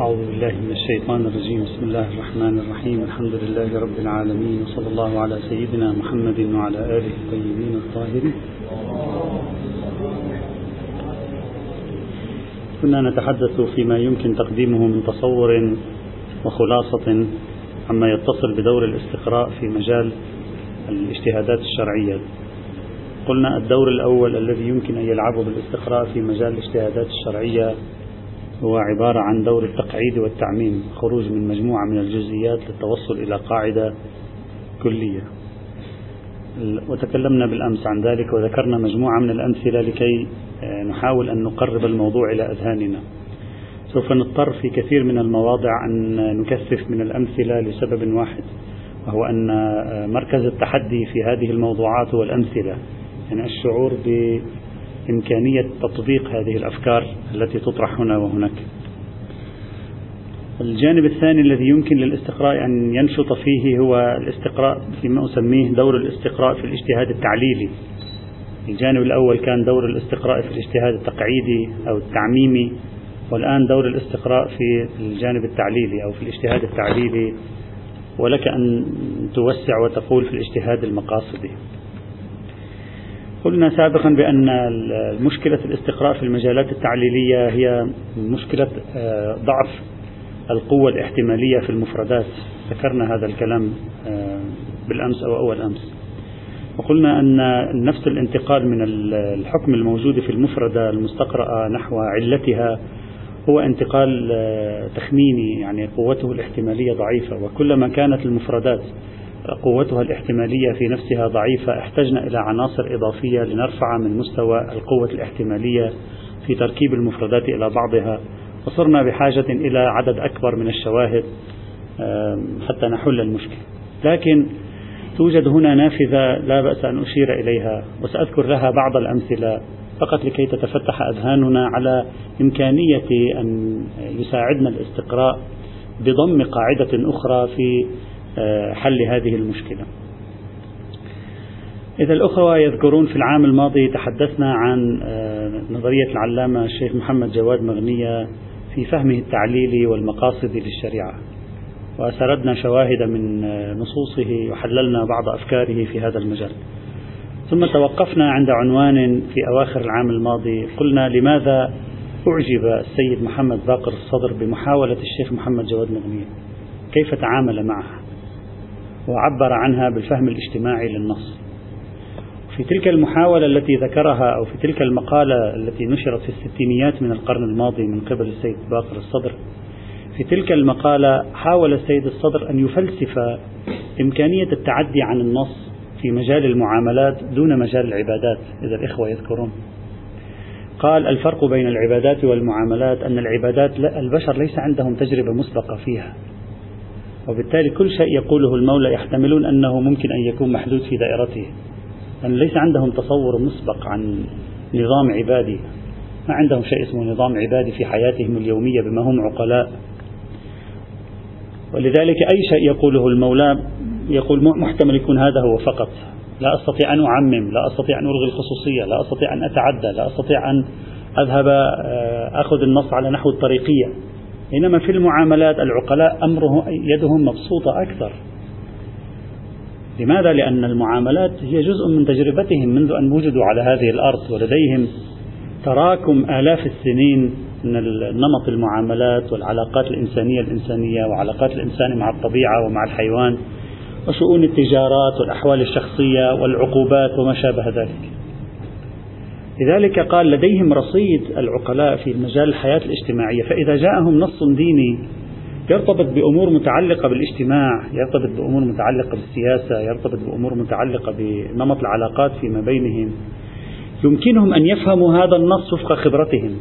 أعوذ بالله من الشيطان الرجيم. بسم الله الرحمن الرحيم. الحمد لله رب العالمين وصلى الله على سيدنا محمد وعلى آله الطيبين الطاهرين. كنا نتحدث فيما يمكن تقديمه من تصور وخلاصة عما يتصل بدور الاستقراء في مجال الاجتهادات الشرعية. قلنا الدور الأول الذي يمكن أن يلعبه بالاستقراء في مجال الاجتهادات الشرعية هو عبارة عن دور التقعيد والتعميم خروج من مجموعة من الجزئيات للتوصل إلى قاعدة كلية. وتكلمنا بالأمس عن ذلك وذكرنا مجموعة من الأمثلة لكي آه، نحاول أن نقرب الموضوع إلى أذهاننا. سوف نضطر في كثير من المواضع أن نكثف من الأمثلة لسبب واحد وهو أن آه، مركز التحدي في هذه الموضوعات هو الأمثلة يعني الشعور بإمكانية تطبيق هذه الأفكار التي تطرح هنا وهناك. الجانب الثاني الذي يمكن للاستقراء أن ينشط فيه هو الاستقراء فيما أسميه دور الاستقراء في الاجتهاد التعليلي. الجانب الأول كان دور الاستقراء في الاجتهاد التقعيدي أو التعميمي والآن دور الاستقراء في الجانب التعليلي أو في الاجتهاد التعليلي. ولك أن توسع وتقول في الاجتهاد المقاصدي. قلنا سابقا بأن مشكلة الاستقراء في المجالات التعليلية هي مشكلة آه، ضعف القوة الاحتمالية في المفردات. ذكرنا هذا الكلام آه، بالأمس أو أول أمس. وقلنا أن نفس الانتقال من الحكم الموجود في المفردة المستقرأة نحو علتها هو انتقال آه، تخميني يعني قوته الاحتمالية ضعيفة. وكلما كانت المفردات قوتها الاحتمالية في نفسها ضعيفة احتجنا إلى عناصر إضافية لنرفع من مستوى القوة الاحتمالية في تركيب المفردات إلى بعضها. وصرنا بحاجة إلى عدد أكبر من الشواهد حتى نحل المشكلة. لكن توجد هنا نافذة لا بأس أن أشير إليها وسأذكر لها بعض الأمثلة. فقط لكي تتفتح أذهاننا على إمكانية أن يساعدنا الاستقراء بضم قاعدة أخرى في حل هذه المشكلة. إذا الأخوة يذكرون في العام الماضي تحدثنا عن آه، نظرية العلامة الشيخ محمد جواد مغنية في فهمه التعليلي والمقاصد للشريعة. وسردنا شواهد من آه، نصوصه وحللنا بعض أفكاره في هذا المجال. ثم توقفنا عند عنوان في أواخر العام الماضي قلنا لماذا أعجب السيد محمد باقر الصدر بمحاولة الشيخ محمد جواد مغنية كيف تعامل معها وعبر عنها بالفهم الاجتماعي للنص. في تلك المحاولة التي ذكرها أو في تلك المقالة التي نشرت في الستينيات من القرن الماضي من قبل السيد باقر الصدر في تلك المقالة حاول السيد الصدر أن يفلسف إمكانية التعدي عن النص في مجال المعاملات دون مجال العبادات إذا الإخوة يذكرون. قال الفرق بين العبادات والمعاملات أن العبادات البشر ليس عندهم تجربة مسبقة فيها. وبالتالي كل شيء يقوله المولى يحتملون أنه ممكن أن يكون محدود في دائرته. أن ليس عندهم تصور مسبق عن نظام عبادي. ما عندهم شيء اسمه نظام عبادي في حياتهم اليومية بما هم عقلاء. ولذلك أي شيء يقوله المولى يقول محتمل يكون هذا هو فقط. لا أستطيع أن أعمم لا أستطيع أن ألغي الخصوصية لا أستطيع أن أتعدى لا أستطيع أن أذهب آه، أخذ النص على نحو الطريقية. إنما في المعاملات العقلاء أمره يدهم مبسوطة أكثر لماذا؟ لأن المعاملات هي جزء من تجربتهم منذ أن وجدوا على هذه الأرض ولديهم تراكم آلاف السنين من نمط المعاملات والعلاقات الإنسانية الإنسانية وعلاقات الإنسان مع الطبيعة ومع الحيوان وشؤون التجارات والأحوال الشخصية والعقوبات وما شابه ذلك لذلك قال لديهم رصيد العقلاء في مجال الحياة الاجتماعية. فإذا جاءهم نص ديني يرتبط بأمور متعلقة بالاجتماع يرتبط بأمور متعلقة بالسياسة يرتبط بأمور متعلقة بنمط العلاقات فيما بينهم يمكنهم أن يفهموا هذا النص وفق خبرتهم.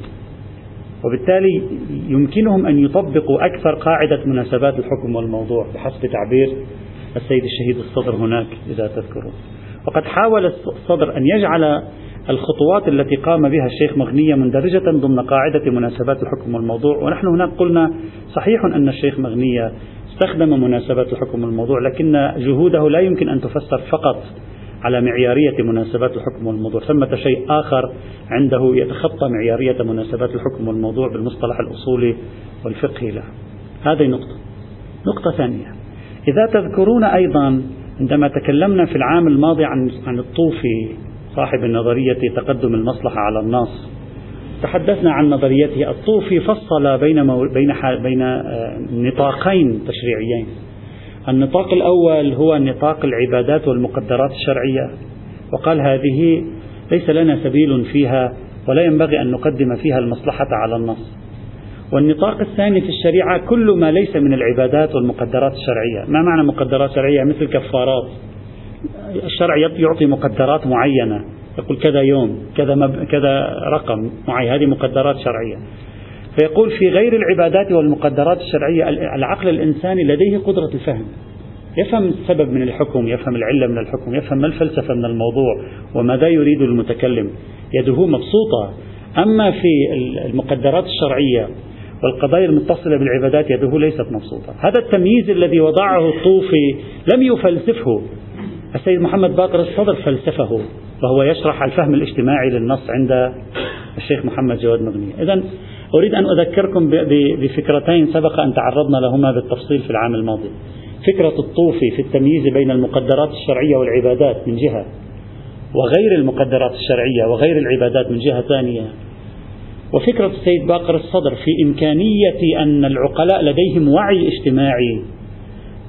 وبالتالي يمكنهم أن يطبقوا أكثر قاعدة مناسبات الحكم والموضوع بحسب تعبير السيد الشهيد الصدر هناك إذا تذكرون. وقد حاول الصدر أن يجعل الخطوات التي قام بها الشيخ مغنية مندرجة ضمن قاعدة مناسبات الحكم والموضوع ونحن هناك قلنا صحيح أن الشيخ مغنية استخدم مناسبات الحكم والموضوع لكن جهوده لا يمكن أن تفسر فقط على معيارية مناسبات الحكم والموضوع ثمة شيء آخر عنده يتخطى معيارية مناسبات الحكم والموضوع بالمصطلح الأصولي والفقهي له. هذه نقطة. نقطة ثانية. إذا تذكرون أيضا عندما تكلمنا في العام الماضي عن عن الطوفي صاحب النظرية تقدم المصلحة على النص تحدثنا عن نظريته الطوفي فصل بين مو... بين ح... بين آه، نطاقين تشريعيين. النطاق الأول هو نطاق العبادات والمقدرات الشرعية وقال هذه ليس لنا سبيل فيها ولا ينبغي أن نقدم فيها المصلحة على النص والنطاق الثاني في الشريعة كل ما ليس من العبادات والمقدرات الشرعية. ما معنى مقدرات شرعية؟ مثل كفارات. الشرع يعطي مقدرات معينة. يقول كذا يوم كذا مب... كذا رقم معين. هذه مقدرات شرعية. فيقول في غير العبادات والمقدرات الشرعية العقل الإنساني لديه قدرة الفهم. يفهم السبب من الحكم يفهم العلة من الحكم يفهم ما الفلسفة من الموضوع وماذا يريد المتكلم. يده مبسوطة. أما في المقدرات الشرعية والقضايا المتصلة بالعبادات يده ليست مبسوطة. هذا التمييز الذي وضعه الطوفي لم يفلسفه. السيد محمد باقر الصدر فلسفه وهو يشرح الفهم الاجتماعي للنص عند الشيخ محمد جواد مغنية إذا أريد أن أذكركم بفكرتين سبق أن تعرضنا لهما بالتفصيل في العام الماضي. فكرة الطوفي في التمييز بين المقدرات الشرعية والعبادات من جهة وغير المقدرات الشرعية وغير العبادات من جهة ثانية. وفكرة السيد باقر الصدر في إمكانية أن العقلاء لديهم وعي اجتماعي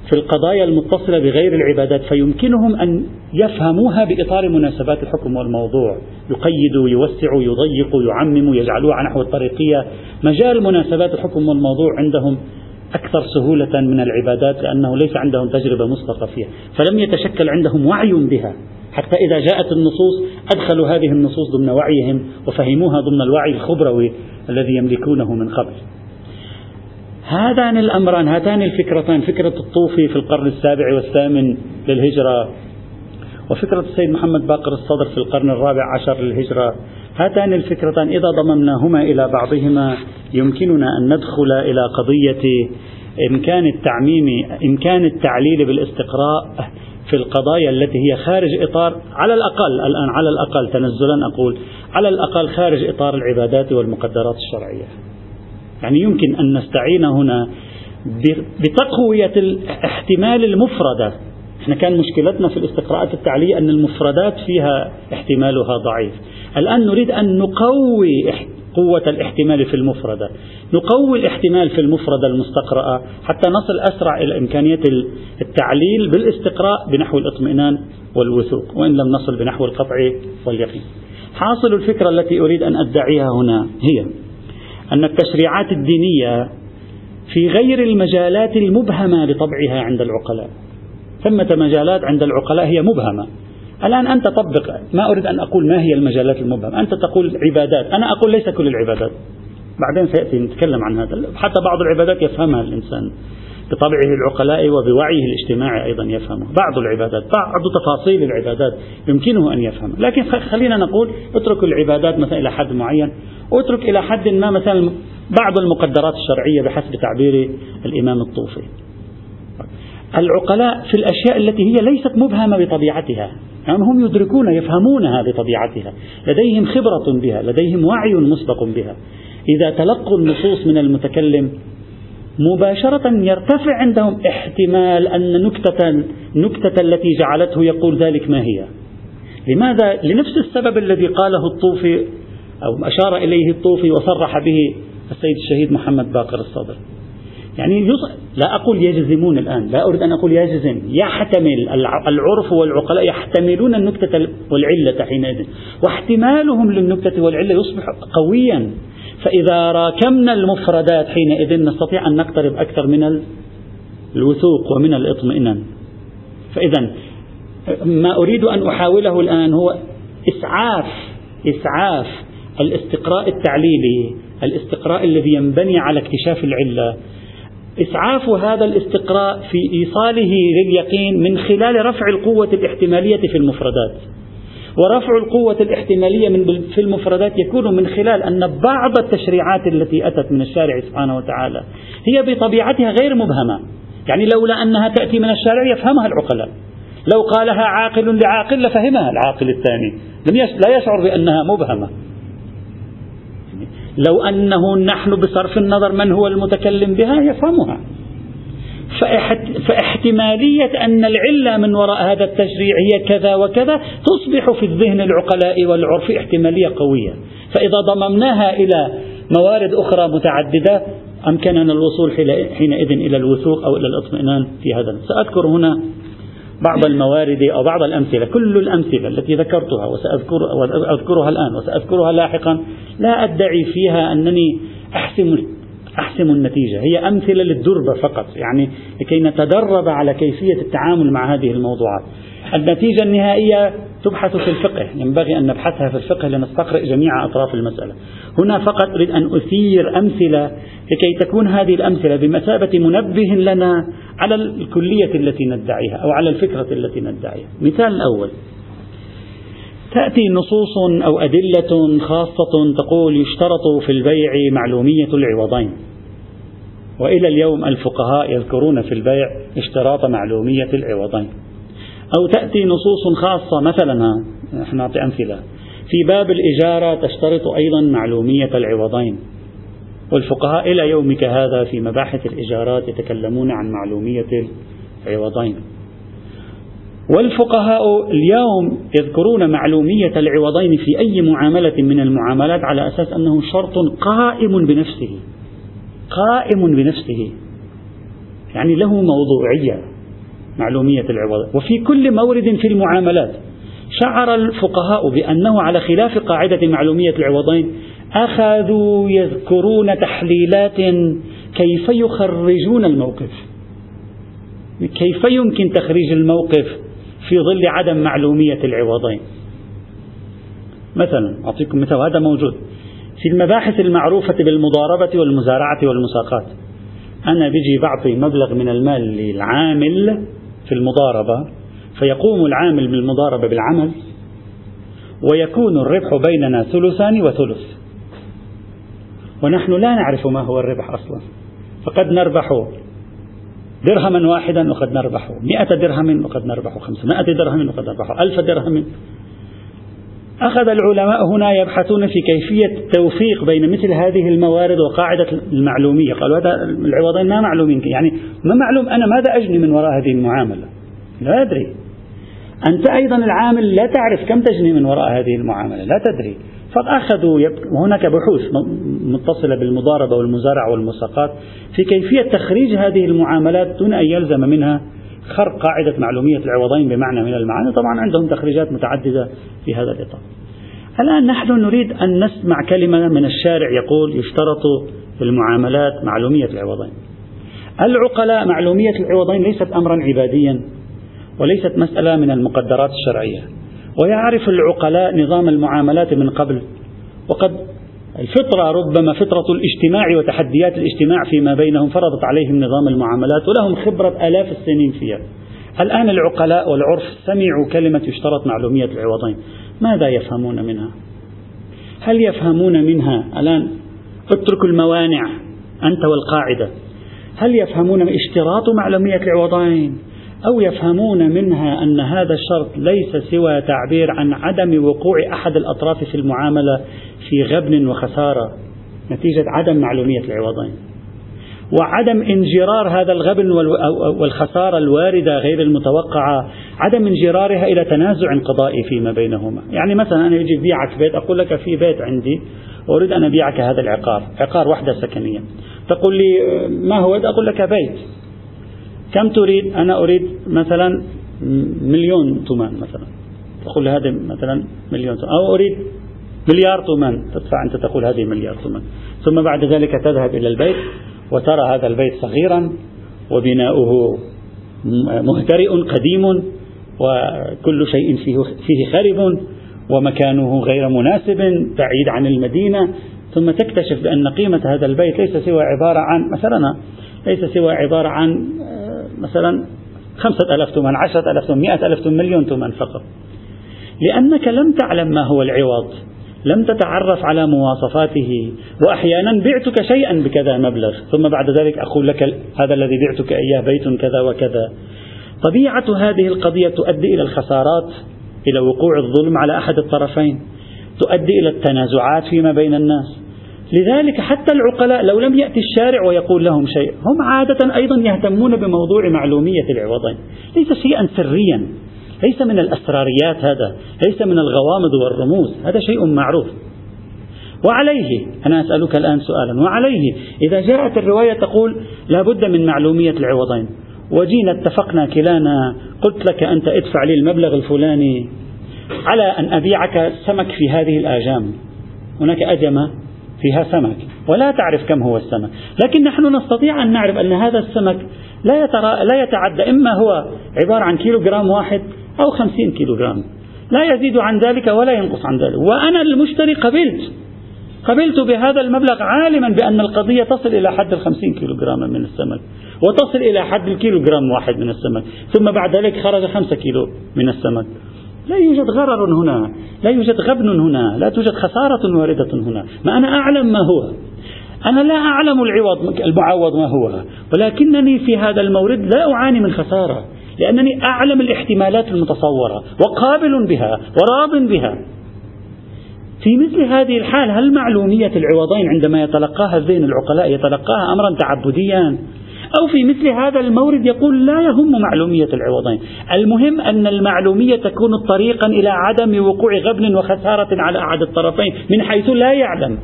في القضايا المتصلة بغير العبادات فيمكنهم أن يفهموها بإطار مناسبات الحكم والموضوع. يقيدوا يوسعوا يضيقوا يعمموا يجعلوها نحو الطريقية. مجال مناسبات الحكم والموضوع عندهم أكثر سهولة من العبادات لأنه ليس عندهم تجربة مسبقة فيها فلم يتشكل عندهم وعي بها. حتى إذا جاءت النصوص أدخلوا هذه النصوص ضمن وعيهم وفهموها ضمن الوعي الخبروي الذي يملكونه من قبل. هذان الأمران هاتان الفكرتان فكرة الطوفي في القرن السابع والثامن للهجرة وفكرة السيد محمد باقر الصدر في القرن الرابع عشر للهجرة. هاتان الفكرتان إذا ضممناهما إلى بعضهما يمكننا أن ندخل إلى قضية إمكان التعميم إمكان التعليل بالاستقراء في القضايا التي هي خارج إطار على الأقل الآن على الأقل تنزلا أقول على الأقل خارج إطار العبادات والمقدرات الشرعية. يعني يمكن أن نستعين هنا بتقوية الاحتمال المفردة. إحنا كان مشكلتنا في الاستقراءات التعليلية أن المفردات فيها احتمالها ضعيف. الآن نريد أن نقوي قوة الاحتمال في المفردة. نقوي الاحتمال في المفردة المستقرأة حتى نصل أسرع إلى إمكانية التعليل بالاستقراء بنحو الاطمئنان والوثوق وإن لم نصل بنحو القطع واليقين. حاصل الفكرة التي أريد أن أدعيها هنا هي أن التشريعات الدينية في غير المجالات المبهمة بطبعها عند العقلاء. ثمة مجالات عند العقلاء هي مبهمة. الآن أنت طبق ما أريد أن أقول ما هي المجالات المبهمة. أنت تقول عبادات. أنا أقول ليس كل العبادات. بعدين سيأتي نتكلم عن هذا. حتى بعض العبادات يفهمها الإنسان. بطبعه العقلاء وبوعيه الاجتماعي أيضا يفهمه. بعض العبادات بعض تفاصيل العبادات يمكنه أن يفهم لكن خلينا نقول اترك العبادات مثلا إلى حد معين اترك إلى حد ما مثلا بعض المقدرات الشرعية بحسب تعبير الإمام الطوفي. العقلاء في الأشياء التي هي ليست مبهمة بطبيعتها يعني هم يدركون يفهمونها بطبيعتها. لديهم خبرة بها لديهم وعي مسبق بها. إذا تلقوا النصوص من المتكلم مباشرة يرتفع عندهم احتمال أن نكتة نكتة التي جعلته يقول ذلك ما هي؟ لماذا؟ لنفس السبب الذي قاله الطوفي أو أشار إليه الطوفي وصرح به السيد الشهيد محمد باقر الصدر. يعني لا أقول يجزمون الآن لا أريد أن أقول يجزم يحتمل العرف والعقلاء يحتملون النكتة والعلة حينئذ واحتمالهم للنكتة والعلة يصبح قويا. فإذا راكمنا المفردات حينئذ نستطيع أن نقترب أكثر من الوثوق ومن الاطمئنان. فإذا ما أريد أن أحاوله الآن هو إسعاف إسعاف الاستقراء التعليلي الاستقراء الذي ينبني على اكتشاف العلة. إسعاف هذا الاستقراء في إيصاله لليقين من خلال رفع القوة الاحتمالية في المفردات. ورفع القوة الاحتمالية من في المفردات يكون من خلال أن بعض التشريعات التي أتت من الشارع سبحانه وتعالى هي بطبيعتها غير مبهمة. يعني لولا أنها تأتي من الشارع يفهمها العقلاء. لو قالها عاقل لعاقل لفهمها العاقل الثاني. لا يشعر بأنها مبهمة. لو أنه نحن بصرف النظر من هو المتكلم بها يفهمها. فاحتمالية أن العلة من وراء هذا التشريع هي كذا وكذا تصبح في الذهن العقلاء والعرف احتمالية قوية. فإذا ضممناها إلى موارد أخرى متعددة أمكننا الوصول حينئذ إلى الوثوق أو إلى الاطمئنان في هذا سأذكر هنا بعض الموارد أو بعض الأمثلة كل الأمثلة التي ذكرتها وسأذكر وأذكرها الآن وسأذكرها لاحقا لا أدعي فيها أنني أحسم أحسم النتيجة. هي أمثلة للدربة فقط. يعني لكي نتدرب على كيفية التعامل مع هذه الموضوعات. النتيجة النهائية تبحث في الفقه. ينبغي أن نبحثها في الفقه لنستقرئ جميع أطراف المسألة. هنا فقط أريد أن أثير أمثلة لكي تكون هذه الأمثلة بمثابة منبه لنا على الكلية التي ندعيها أو على الفكرة التي ندعيها. مثال الأول تأتي نصوص أو أدلة خاصة تقول يشترط في البيع معلومية العوضين. وإلى اليوم الفقهاء يذكرون في البيع اشتراط معلومية العوضين. أو تأتي نصوص خاصة مثلا نحن نعطي أمثلة. في باب الإجارة تشترط أيضا معلومية العوضين. والفقهاء إلى يومك هذا في مباحث الإجارات يتكلمون عن معلومية العوضين. والفقهاء اليوم يذكرون معلومية العوضين في أي معاملة من المعاملات على أساس أنه شرط قائم بنفسه. قائم بنفسه. يعني له موضوعية معلومية العوض. وفي كل مورد في المعاملات شعر الفقهاء بأنه على خلاف قاعدة معلومية العوضين أخذوا يذكرون تحليلات كيف يخرجون الموقف. كيف يمكن تخريج الموقف؟ في ظل عدم معلومية العوضين. مثلا أعطيكم مثال هذا موجود. في المباحث المعروفة بالمضاربة والمزارعة والمساقات أنا بيجي بعطي مبلغ من المال للعامل في المضاربة فيقوم العامل بالمضاربة بالعمل ويكون الربح بيننا ثلثان وثلث. ونحن لا نعرف ما هو الربح أصلا. فقد نربح درهما واحدا وقد نربح مئة درهم وقد نربح خمسمائة درهم وقد نربح ألف درهم. أخذ العلماء هنا يبحثون في كيفية التوفيق بين مثل هذه الموارد وقاعدة المعلومية. قالوا هذا العوضين ما معلومين. يعني ما معلوم أنا ماذا أجني من وراء هذه المعاملة؟ لا أدري. أنت أيضا العامل لا تعرف كم تجني من وراء هذه المعاملة. لا تدري. فأخذوا. هناك بحوث متصلة بالمضاربة والمزارعة والمساقات في كيفية تخريج هذه المعاملات دون أن يلزم منها خرق قاعدة معلومية العوضين بمعنى من المعاني. طبعا عندهم تخريجات متعددة في هذا الإطار. الآن نحن نريد أن نسمع كلمة من الشارع يقول يشترط في المعاملات معلومية العوضين. العقلاء معلومية العوضين ليست أمرا عباديا وليست مسألة من المقدرات الشرعية. ويعرف العقلاء نظام المعاملات من قبل. وقد الفطرة ربما فطرة الاجتماع وتحديات الاجتماع فيما بينهم فرضت عليهم نظام المعاملات ولهم خبرة آلاف السنين فيها. الآن العقلاء والعرف سمعوا كلمة يشترط معلومية العوضين. ماذا يفهمون منها؟ هل يفهمون منها الآن؟ اتركوا الموانع أنت والقاعدة. هل يفهمون اشتراط معلومية العوضين؟ أو يفهمون منها أن هذا الشرط ليس سوى تعبير عن عدم وقوع أحد الأطراف في المعاملة في غبن وخسارة نتيجة عدم معلومية العوضين. وعدم انجرار هذا الغبن والخسارة الواردة غير المتوقعة عدم انجرارها إلى تنازع قضائي فيما بينهما. يعني مثلا أنا يجي بيعك بيت أقول لك في بيت عندي وأريد أن أبيعك هذا العقار عقار وحدة سكنية. تقول لي ما هو؟ أقول لك بيت. كم تريد؟ أنا أريد مثلا مليون تومان مثلا. تقول هذا مثلا مليون تومان. أو أريد مليار تومان. تدفع أنت تقول هذه مليار تومان. ثم بعد ذلك تذهب إلى البيت وترى هذا البيت صغيرا وبناؤه مهترئ قديم وكل شيء فيه, فيه خرب ومكانه غير مناسب بعيد عن المدينة. ثم تكتشف بأن قيمة هذا البيت ليس سوى عبارة عن مثلا ليس سوى عبارة عن مثلا خمسة ألاف ثمن عشرة ألاف ثمن مئة ألاف ثمن مليون ثمن فقط. لأنك لم تعلم ما هو العوض لم تتعرف على مواصفاته وأحيانا بعتك شيئا بكذا مبلغ ثم بعد ذلك أقول لك هذا الذي بعتك إياه بيت كذا وكذا. طبيعة هذه القضية تؤدي إلى الخسارات إلى وقوع الظلم على أحد الطرفين تؤدي إلى التنازعات فيما بين الناس. لذلك حتى العقلاء لو لم يأتي الشارع ويقول لهم شيء هم عادة أيضا يهتمون بموضوع معلومية العوضين ليس شيئا سريا. ليس من الأسراريات هذا. ليس من الغوامض والرموز. هذا شيء معروف. وعليه أنا أسألك الآن سؤالا. وعليه إذا جاءت الرواية تقول لا بد من معلومية العوضين. وجينا اتفقنا كلانا. قلت لك أنت ادفع لي المبلغ الفلاني. على أن أبيعك سمك في هذه الآجام. هناك أجمة فيها سمك. ولا تعرف كم هو السمك. لكن نحن نستطيع أن نعرف أن هذا السمك لا, يترى لا يتعدى إما هو عبارة عن كيلو جرام واحد أو خمسين كيلو جرام لا يزيد عن ذلك ولا ينقص عن ذلك. وأنا المشتري قبلت. قبلت بهذا المبلغ عالما بأن القضية تصل إلى حد الخمسين كيلو جرام من السمك. وتصل إلى حد الكيلو جرام واحد من السمك. ثم بعد ذلك خرج خمسة كيلو من السمك. لا يوجد غرر هنا لا يوجد غبن هنا لا توجد خسارة واردة هنا. ما أنا أعلم ما هو. أنا لا أعلم العوض المعوض ما هو. ولكنني في هذا المورد لا أعاني من خسارة لأنني أعلم الاحتمالات المتصورة وقابل بها وراض بها. في مثل هذه الحال هل معلومية العوضين عندما يتلقاها الذهن العقلاء يتلقاها أمرا تعبديا؟ أو في مثل هذا المورد يقول لا يهم معلومية العوضين. المهم أن المعلومية تكون طريقا إلى عدم وقوع غبن وخسارة على أحد الطرفين من حيث لا يعلم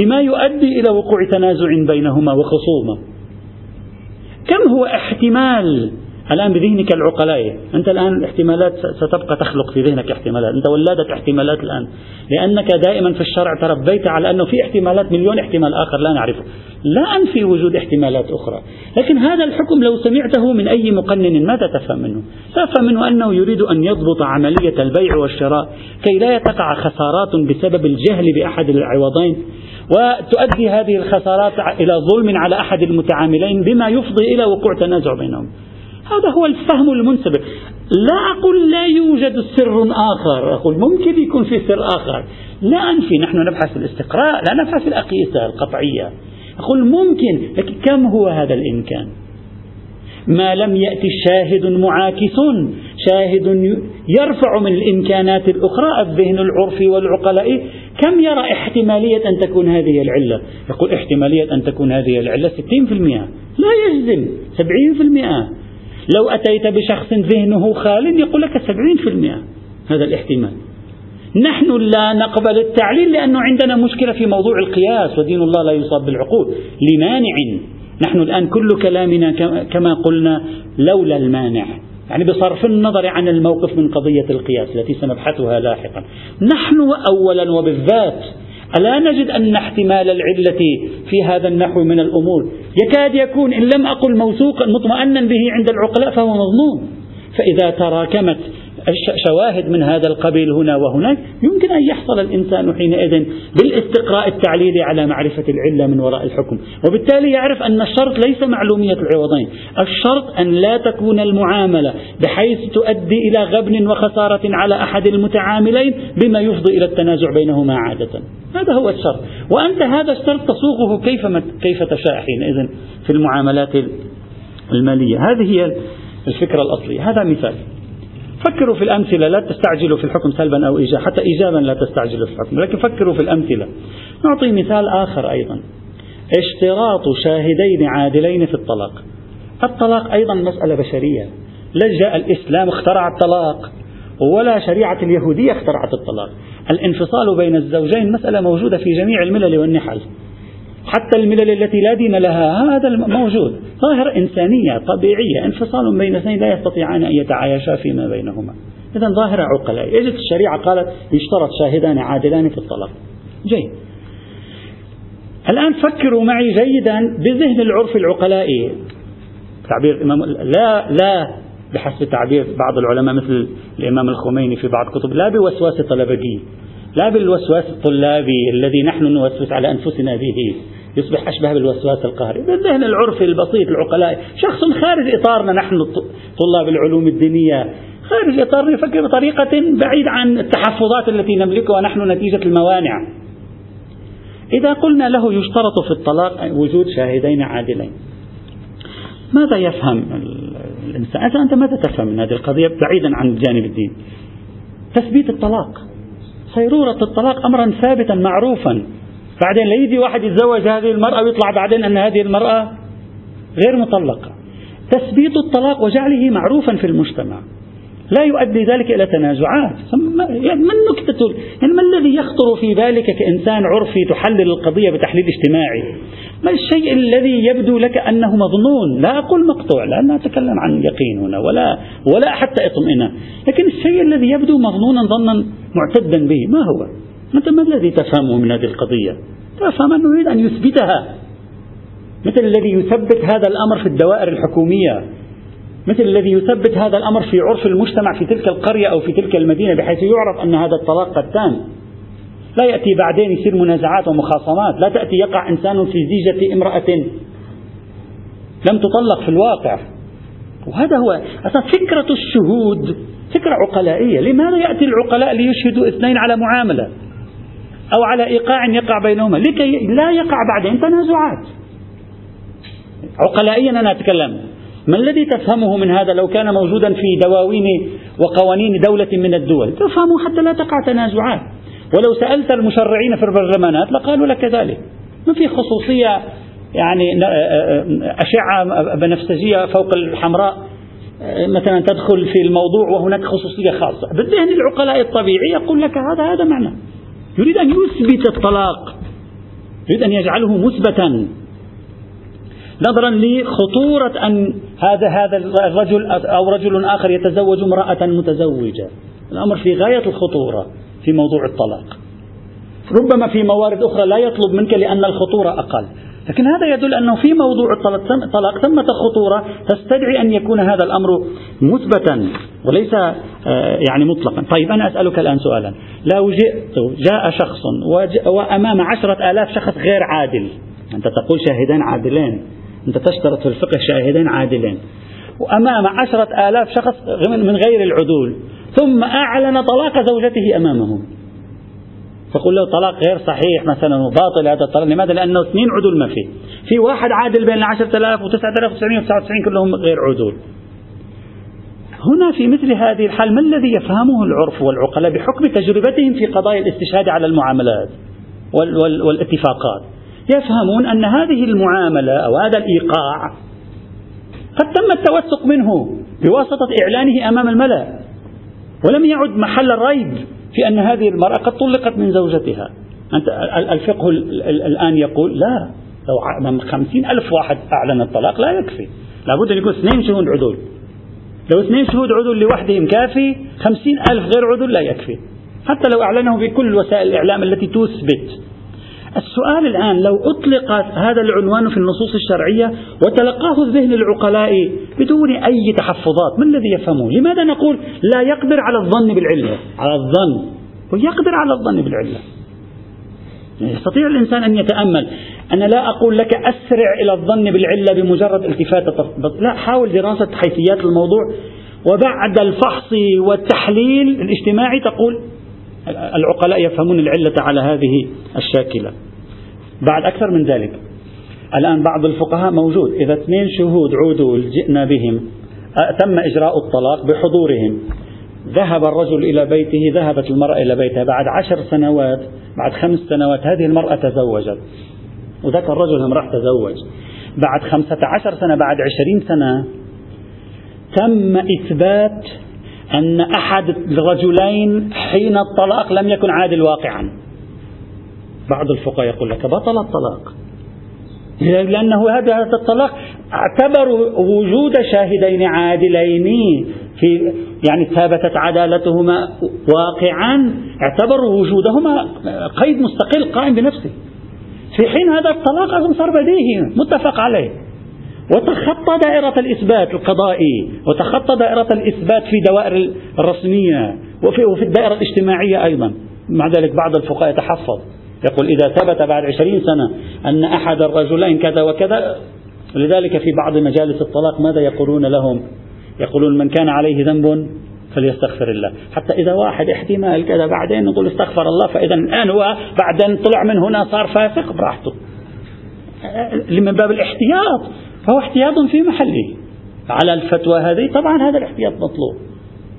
بما يؤدي إلى وقوع تنازع بينهما وخصومة. كم هو احتمال الآن بذهنك العقلاء. أنت الآن الاحتمالات ستبقى تخلق في ذهنك احتمالات. أنت ولدت احتمالات الآن. لأنك دائما في الشرع تربيت على أنه في احتمالات مليون احتمال آخر لا نعرفه. لا أنفي وجود احتمالات أخرى. لكن هذا الحكم لو سمعته من أي مقنن ماذا تفهم منه؟ تفهم منه أنه يريد أن يضبط عملية البيع والشراء كي لا تقع خسارات بسبب الجهل بأحد العوضين وتؤدي هذه الخسارات إلى ظلم على أحد المتعاملين بما يفضي إلى وقوع تنازع بينهم. هذا هو الفهم المنسبق لا أقول لا يوجد سر آخر. أقول ممكن يكون في سر آخر. لا أنفي. نحن نبحث في الاستقراء لا نبحث في الأقيسة القطعية. أقول ممكن لكن كم هو هذا الإمكان؟ ما لم يأتي شاهد معاكس. شاهد يرفع من الإمكانات الأخرى الذهن العرفي والعقلاء. كم يرى احتمالية أن تكون هذه العلة؟ يقول احتمالية أن تكون هذه العلة 60% لا يجزم. 70% لو أتيت بشخص ذهنه خال يقول لك 70% هذا الاحتمال. نحن لا نقبل التعليل لأنه عندنا مشكلة في موضوع القياس ودين الله لا يصاب بالعقول. لمانع. نحن الآن كل كلامنا كما قلنا لولا المانع. يعني بصرف النظر عن الموقف من قضية القياس التي سنبحثها لاحقا. نحن أولا وبالذات ألا نجد أن احتمال العلة في هذا النحو من الأمور؟ يكاد يكون إن لم أقل موثوقا مطمئنا به عند العقلاء فهو مضمون فإذا تراكمت شواهد من هذا القبيل هنا وهناك. يمكن أن يحصل الإنسان حينئذ بالاستقراء التعليلي على معرفة العلة من وراء الحكم. وبالتالي يعرف أن الشرط ليس معلومية العوضين. الشرط أن لا تكون المعاملة بحيث تؤدي إلى غبن وخسارة على أحد المتعاملين بما يفضي إلى التنازع بينهما عادة. هذا هو الشرط. وأنت هذا الشرط تصوغه كيف, كيف تشاء حينئذ في المعاملات المالية. هذه هي الفكرة الأصلية. هذا مثال. فكروا في الأمثلة لا تستعجلوا في الحكم سلبا أو إيجابا حتى إيجابا لا تستعجلوا في الحكم لكن فكروا في الأمثلة. نعطي مثال آخر أيضا. اشتراط شاهدين عادلين في الطلاق. الطلاق أيضا مسألة بشرية. لجأ الإسلام اخترع الطلاق ولا شريعة اليهودية اخترعت الطلاق. الانفصال بين الزوجين مسألة موجودة في جميع الملل والنحل. حتى الملل التي لا دين لها هذا موجود. ظاهرة إنسانية طبيعية. انفصال بين اثنين لا يستطيعان أن يتعايشا فيما بينهما. إذا ظاهرة عقلاء يجد الشريعة قالت يشترط شاهدان عادلان في الطلاق جيد. الآن فكروا معي جيدا بذهن العرف العقلائي. تعبير الإمام لا لا بحسب تعبير بعض العلماء مثل الإمام الخميني في بعض كتب لا بوسواس طلبجي لا بالوسواس الطلابي الذي نحن نوسوس على أنفسنا به. يصبح أشبه بالوسواس القهري بالذهن العرفي البسيط العقلاء. شخص خارج إطارنا نحن طلاب العلوم الدينية. خارج إطارنا يفكر بطريقة بعيد عن التحفظات التي نملكها. نحن نتيجة الموانع. إذا قلنا له يشترط في الطلاق وجود شاهدين عادلين. ماذا يفهم الإنسان؟ أنت ماذا تفهم من هذه القضية بعيدا عن الجانب الديني تثبيت الطلاق. صيرورة الطلاق أمرا ثابتا معروفا. بعدين لا يجي واحد يتزوج هذه المرأة ويطلع بعدين أن هذه المرأة غير مطلقة. تثبيت الطلاق وجعله معروفا في المجتمع. لا يؤدي ذلك إلى تنازعات. يعني ما النكتة؟ يعني ما الذي يخطر في بالك كإنسان عرفي تحلل القضية بتحليل اجتماعي؟ ما الشيء الذي يبدو لك أنه مظنون؟ لا أقول مقطوع لأن أتكلم عن يقين هنا ولا ولا حتى إطمئنان. لكن الشيء الذي يبدو مظنونا ظنا معتدا به ما هو؟ أنت ما الذي تفهمه من هذه القضية؟ تفهم أنه يريد أن يثبتها. مثل الذي يثبت هذا الأمر في الدوائر الحكومية؟ مثل الذي يثبت هذا الأمر في عرف المجتمع في تلك القرية أو في تلك المدينة بحيث يعرف أن هذا الطلاق قد تم لا يأتي بعدين يصير منازعات ومخاصمات. لا تأتي يقع إنسان في زيجة امرأة لم تطلق في الواقع. وهذا هو فكرة الشهود فكرة عقلائية. لماذا يأتي العقلاء ليشهدوا اثنين على معاملة؟ أو على إيقاع يقع بينهما؟ لكي لا يقع بعدين تنازعات. عقلائيا أنا أتكلم. ما الذي تفهمه من هذا لو كان موجودا في دواوين وقوانين دولة من الدول؟ تفهمه حتى لا تقع تنازعات. ولو سألت المشرعين في البرلمانات لقالوا لك ذلك ما في خصوصية يعني أشعة بنفسجية فوق الحمراء؟ مثلا تدخل في الموضوع وهناك خصوصية خاصة. بالذهن العقلاء الطبيعي يقول لك هذا هذا معنى. يريد أن يثبت الطلاق. يريد أن يجعله مثبتا. نظرا لخطورة أن هذا هذا الرجل أو رجل آخر يتزوج امرأة متزوجة. الأمر في غاية الخطورة في موضوع الطلاق. ربما في موارد أخرى لا يطلب منك لأن الخطورة أقل. لكن هذا يدل أنه في موضوع الطلاق ثمة خطورة تستدعي أن يكون هذا الأمر مثبتا وليس آه، يعني مطلقا. طيب أنا أسألك الآن سؤالا. لو جئت جاء شخص وأمام عشرة آلاف شخص غير عادل. أنت تقول شاهدين عادلين. أنت تشترط في الفقه شاهدين عادلين. وأمام عشرة آلاف شخص من غير العدول. ثم أعلن طلاق زوجته أمامهم. تقول له طلاق غير صحيح مثلا وباطل هذا الطلاق. لماذا؟ لأنه اثنين عدول ما فيه. في واحد عادل بين العشرة آلاف وتسعة آلاف وتسعمائة وتسعة وتسعين كلهم غير عدول. هنا في مثل هذه الحال ما الذي يفهمه العرف والعقلاء بحكم تجربتهم في قضايا الاستشهاد على المعاملات والاتفاقات؟ يفهمون أن هذه المعاملة أو هذا الإيقاع قد تم التوثق منه بواسطة إعلانه أمام الملأ ولم يعد محل الريب في أن هذه المرأة قد طلقت من زوجتها. أنت الفقه الآن يقول لا لو خمسين ألف واحد أعلن الطلاق لا يكفي. لابد أن يكون اثنين شهود عدول. لو اثنين شهود عدول لوحدهم كافي خمسين ألف غير عدول لا يكفي. حتى لو أعلنه بكل وسائل الإعلام التي تثبت. السؤال الآن لو أطلق هذا العنوان في النصوص الشرعية وتلقاه الذهن العقلاء بدون أي تحفظات ما الذي يفهمه لماذا نقول لا يقدر على الظن بالعلة على الظن. ويقدر على الظن بالعلة يستطيع الإنسان أن يتأمل. أنا لا أقول لك أسرع إلى الظن بالعلة بمجرد التفاتة لا حاول دراسة حيثيات الموضوع. وبعد الفحص والتحليل الاجتماعي تقول العقلاء يفهمون العلة على هذه الشاكلة. بعد أكثر من ذلك الآن بعض الفقهاء موجود إذا اثنين شهود عودوا جئنا بهم تم إجراء الطلاق بحضورهم. ذهب الرجل إلى بيته ذهبت المرأة إلى بيتها. بعد عشر سنوات بعد خمس سنوات هذه المرأة تزوجت. وذاك الرجل هم راح تزوج. بعد خمسة عشر سنة بعد عشرين سنة تم إثبات أن أحد الرجلين حين الطلاق لم يكن عادل واقعا. بعض الفقهاء يقول لك بطل الطلاق. لأنه هذا الطلاق اعتبروا وجود شاهدين عادلين في يعني ثابتت عدالتهما واقعا اعتبروا وجودهما قيد مستقل قائم بنفسه. في حين هذا الطلاق أظن صار بديهي متفق عليه. وتخطى دائرة الإثبات القضائي وتخطى دائرة الإثبات في دوائر الرسمية وفي, وفي الدائرة الاجتماعية أيضا. مع ذلك بعض الفقهاء يتحفظ. يقول إذا ثبت بعد عشرين سنة أن أحد الرجلين كذا وكذا لذلك في بعض مجالس الطلاق ماذا يقولون لهم؟ يقولون من كان عليه ذنب فليستغفر الله. حتى إذا واحد احتمال كذا بعدين نقول استغفر الله فإذا الآن هو بعدين طلع من هنا صار فاسق براحته. من باب الاحتياط. فهو احتياط في محله. على الفتوى هذه طبعا هذا الاحتياط مطلوب.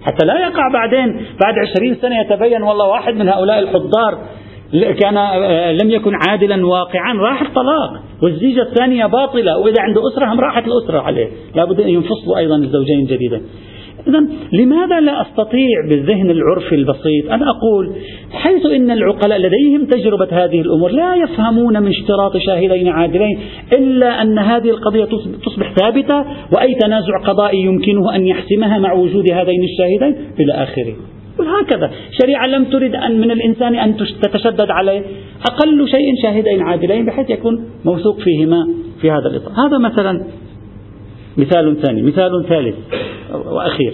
حتى لا يقع بعدين بعد عشرين سنة يتبين والله واحد من هؤلاء الحضار كان آه، لم يكن عادلا واقعا راح الطلاق. والزيجة الثانية باطلة وإذا عنده أسرة هم راحت الأسرة عليه. لابد أن ينفصلوا أيضا الزوجين جديدا إذا لماذا لا أستطيع بالذهن العرفي البسيط أن أقول حيث إن العقلاء لديهم تجربة هذه الأمور لا يفهمون من اشتراط شاهدين عادلين إلا أن هذه القضية تصبح ثابتة وأي تنازع قضائي يمكنه أن يحسمها مع وجود هذين الشاهدين إلى آخره. هكذا. شريعة لم ترد أن من الإنسان أن تتشدد عليه. أقل شيء شاهدين عادلين بحيث يكون موثوق فيهما في هذا الإطار. هذا مثلا مثال ثاني مثال ثالث وأخير.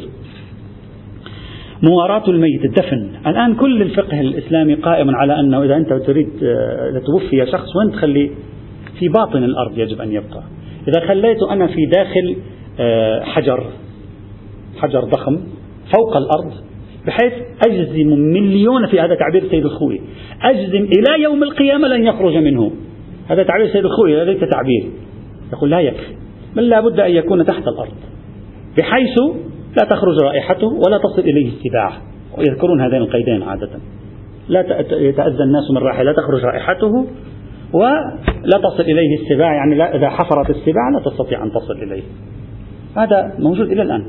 مواراة الميت الدفن. الآن كل الفقه الإسلامي قائم على أنه إذا أنت تريد آه، إذا توفي شخص وين تخليه في باطن الأرض يجب أن يبقى. إذا خليته أنا في داخل آه، حجر حجر ضخم فوق الأرض بحيث أجزم مليون في هذا تعبير سيد الخوي أجزم إلى يوم القيامة لن يخرج منه. هذا تعبير سيد الخوي هذا ليس تعبير. يقول لا يكفي. بل لا بد أن يكون تحت الأرض بحيث لا تخرج رائحته ولا تصل إليه السباع. ويذكرون هذين القيدين عادة. لا يتأذى الناس من رائحة لا تخرج رائحته ولا تصل إليه السباع يعني لا إذا حفرت السباع لا تستطيع أن تصل إليه. هذا موجود إلى الآن.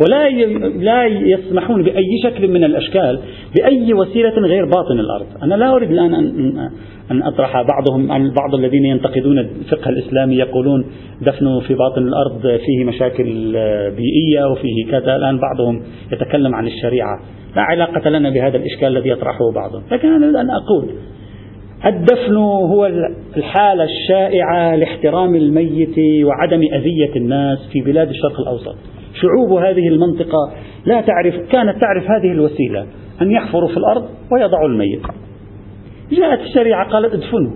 ولا لا يسمحون بأي شكل من الأشكال بأي وسيلة غير باطن الأرض. أنا لا أريد الآن أن أطرح بعضهم بعض الذين ينتقدون الفقه الإسلامي يقولون دفنه في باطن الأرض فيه مشاكل بيئية وفيه كذا. الآن بعضهم يتكلم عن الشريعة. لا علاقة لنا بهذا الإشكال الذي يطرحه بعضهم. لكن أنا أريد أن أقول الدفن هو الحالة الشائعة لاحترام الميت وعدم أذية الناس في بلاد الشرق الأوسط. شعوب هذه المنطقة لا تعرف كانت تعرف هذه الوسيلة أن يحفروا في الأرض ويضعوا الميت. جاءت الشريعة قالت ادفنوا.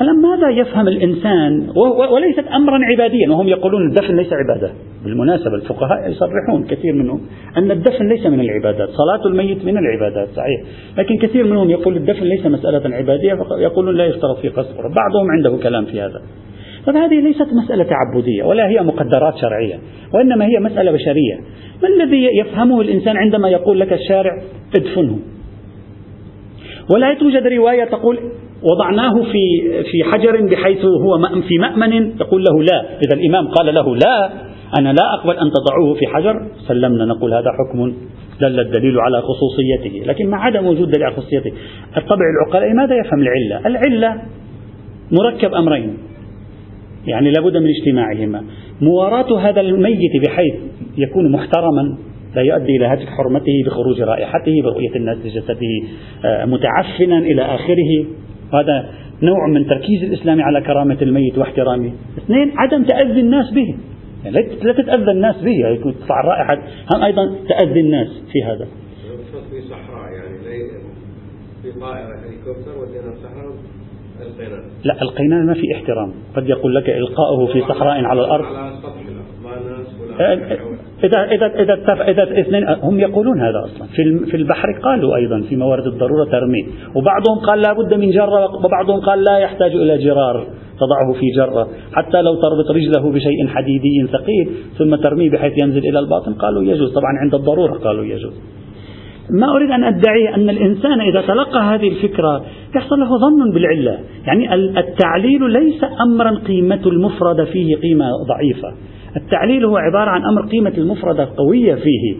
الآن ماذا يفهم الإنسان؟ وليست أمرا عباديا وهم يقولون الدفن ليس عبادة. بالمناسبة الفقهاء يصرحون كثير منهم أن الدفن ليس من العبادات صلاة الميت من العبادات صحيح. لكن كثير منهم يقول الدفن ليس مسألة عبادية يقولون لا يشترط في قصر. بعضهم عنده كلام في هذا. فهذه ليست مسألة تعبدية ولا هي مقدرات شرعية وإنما هي مسألة بشرية. ما الذي يفهمه الإنسان عندما يقول لك الشارع ادفنه؟ ولا توجد رواية تقول وضعناه في في حجر بحيث هو في مأمن يقول له لا. إذا الإمام قال له لا أنا لا أقبل أن تضعوه في حجر. سلمنا نقول هذا حكم دل الدليل على خصوصيته. لكن مع عدم وجود دليل على خصوصيته؟ الطبع العقلاء ماذا يفهم العلة؟ العلة مركب أمرين. يعني لابد من اجتماعهما. مواراة هذا الميت بحيث يكون محترما لا يؤدي إلى هتك حرمته بخروج رائحته برؤية الناس لجسده آه، متعفنا إلى آخره. هذا نوع من تركيز الإسلام على كرامة الميت واحترامه. اثنين عدم تأذي الناس به. يعني لا تتأذى الناس به. يعني تطلع الرائحة. هم أيضا تأذي الناس في هذا. في صحراء يعني في طائرة هليكوبتر لا القينان ما في احترام قد يقول لك إلقاؤه في صحراء على الأرض إذا إذا إذا إذا اثنين هم يقولون هذا أصلا في في البحر قالوا أيضا في موارد الضرورة ترمي وبعضهم قال لا بد من جرة وبعضهم قال لا يحتاج إلى جرار تضعه في جرة حتى لو تربط رجله بشيء حديدي ثقيل ثم ترميه بحيث ينزل إلى الباطن قالوا يجوز طبعا عند الضرورة قالوا يجوز ما أريد أن أدعي أن الإنسان إذا تلقى هذه الفكرة يحصل له ظن بالعلة. يعني التعليل ليس أمرا قيمة المفردة فيه قيمة ضعيفة. التعليل هو عبارة عن أمر قيمة المفردة قوية فيه.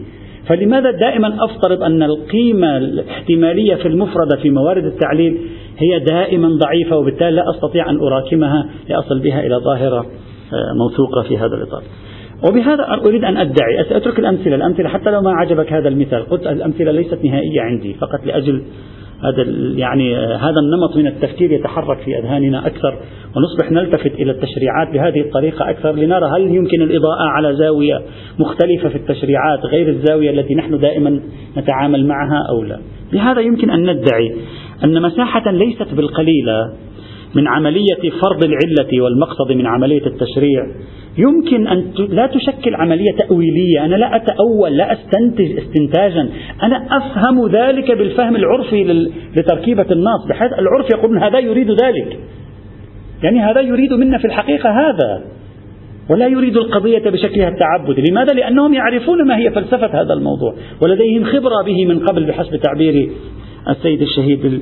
فلماذا دائما أفترض أن القيمة الاحتمالية في المفردة في موارد التعليل هي دائما ضعيفة وبالتالي لا أستطيع أن أراكمها لأصل بها إلى ظاهرة آه، موثوقة في هذا الإطار؟ وبهذا أريد أن أدعي أترك الأمثلة الأمثلة حتى لو ما عجبك هذا المثال قلت الأمثلة ليست نهائية عندي فقط لأجل هذا يعني هذا النمط من التفكير يتحرك في أذهاننا أكثر ونصبح نلتفت إلى التشريعات بهذه الطريقة أكثر لنرى هل يمكن الإضاءة على زاوية مختلفة في التشريعات غير الزاوية التي نحن دائما نتعامل معها أو لا. بهذا يمكن أن ندعي أن مساحة ليست بالقليلة من عملية فرض العلة والمقصد من عملية التشريع. يمكن أن لا تشكل عملية تأويلية. أنا لا أتأول لا أستنتج استنتاجا. أنا أفهم ذلك بالفهم العرفي لتركيبة النص بحيث العرف يقول هذا يريد ذلك. يعني هذا يريد منا في الحقيقة هذا. ولا يريد القضية بشكلها التعبدي لماذا؟ لأنهم يعرفون ما هي فلسفة هذا الموضوع. ولديهم خبرة به من قبل بحسب تعبير السيد الشهيد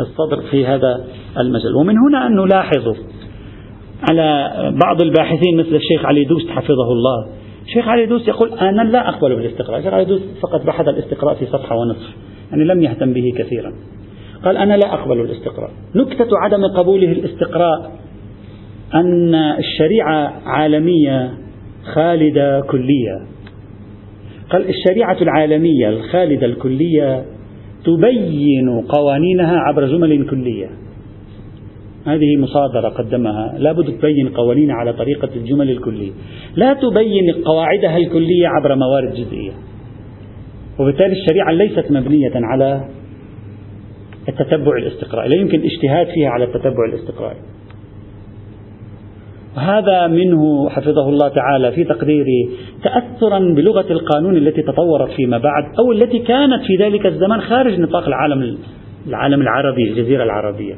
الصدر في هذا المجال. ومن هنا أن نلاحظ على بعض الباحثين مثل الشيخ علي دوست حفظه الله. الشيخ علي دوست يقول أنا لا أقبل بالاستقراء. الشيخ علي دوست فقط بحث الاستقراء في صفحة ونصف. يعني لم يهتم به كثيرا. قال أنا لا أقبل الاستقراء نكتة عدم قبوله الاستقراء أن الشريعة عالمية خالدة كلية. قال الشريعة العالمية الخالدة الكلية تبين قوانينها عبر جمل كلية. هذه مصادرة قدمها. لابد تبين قوانين على طريقة الجمل الكلية. لا تبين قواعدها الكلية عبر موارد جزئية. وبالتالي الشريعة ليست مبنية على التتبع الاستقرائي لا يمكن اجتهاد فيها على التتبع الاستقرائي. وهذا منه حفظه الله تعالى في تقديري تأثرا بلغة القانون التي تطورت فيما بعد أو التي كانت في ذلك الزمان خارج نطاق العالم العالم العربي الجزيرة العربية.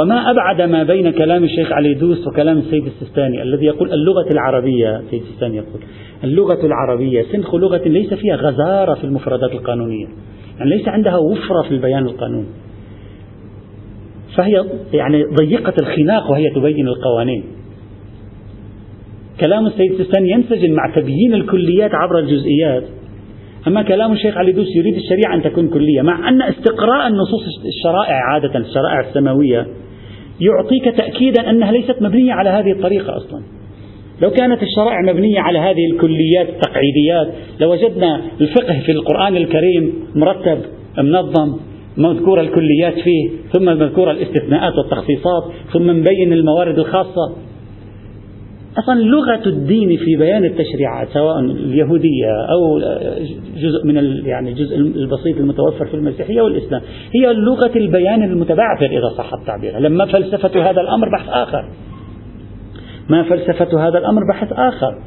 وما أبعد ما بين كلام الشيخ علي دوس وكلام السيد السيستاني الذي يقول اللغة العربية السيد السيستاني يقول اللغة العربية سنخ لغة ليس فيها غزارة في المفردات القانونية يعني ليس عندها وفرة في البيان القانوني. فهي يعني ضيقة الخناق وهي تبين القوانين. كلام السيد السيستاني ينسجم مع تبيين الكليات عبر الجزئيات. أما كلام الشيخ علي دوس يريد الشريعة أن تكون كلية مع أن استقراء النصوص الشرائع عادة الشرائع السماوية يعطيك تأكيدا أنها ليست مبنية على هذه الطريقة أصلا. لو كانت الشرائع مبنية على هذه الكليات التقعيديات لوجدنا الفقه في القرآن الكريم مرتب منظم مذكورة الكليات فيه ثم مذكورة الاستثناءات والتخصيصات ثم مبين الموارد الخاصة. أصلا لغة الدين في بيان التشريعات سواء اليهودية أو جزء من يعني الجزء البسيط المتوفر في المسيحية والإسلام هي لغة البيان المتبعثر إذا صح التعبير. لما فلسفة هذا الأمر بحث آخر. ما فلسفة هذا الأمر بحث آخر.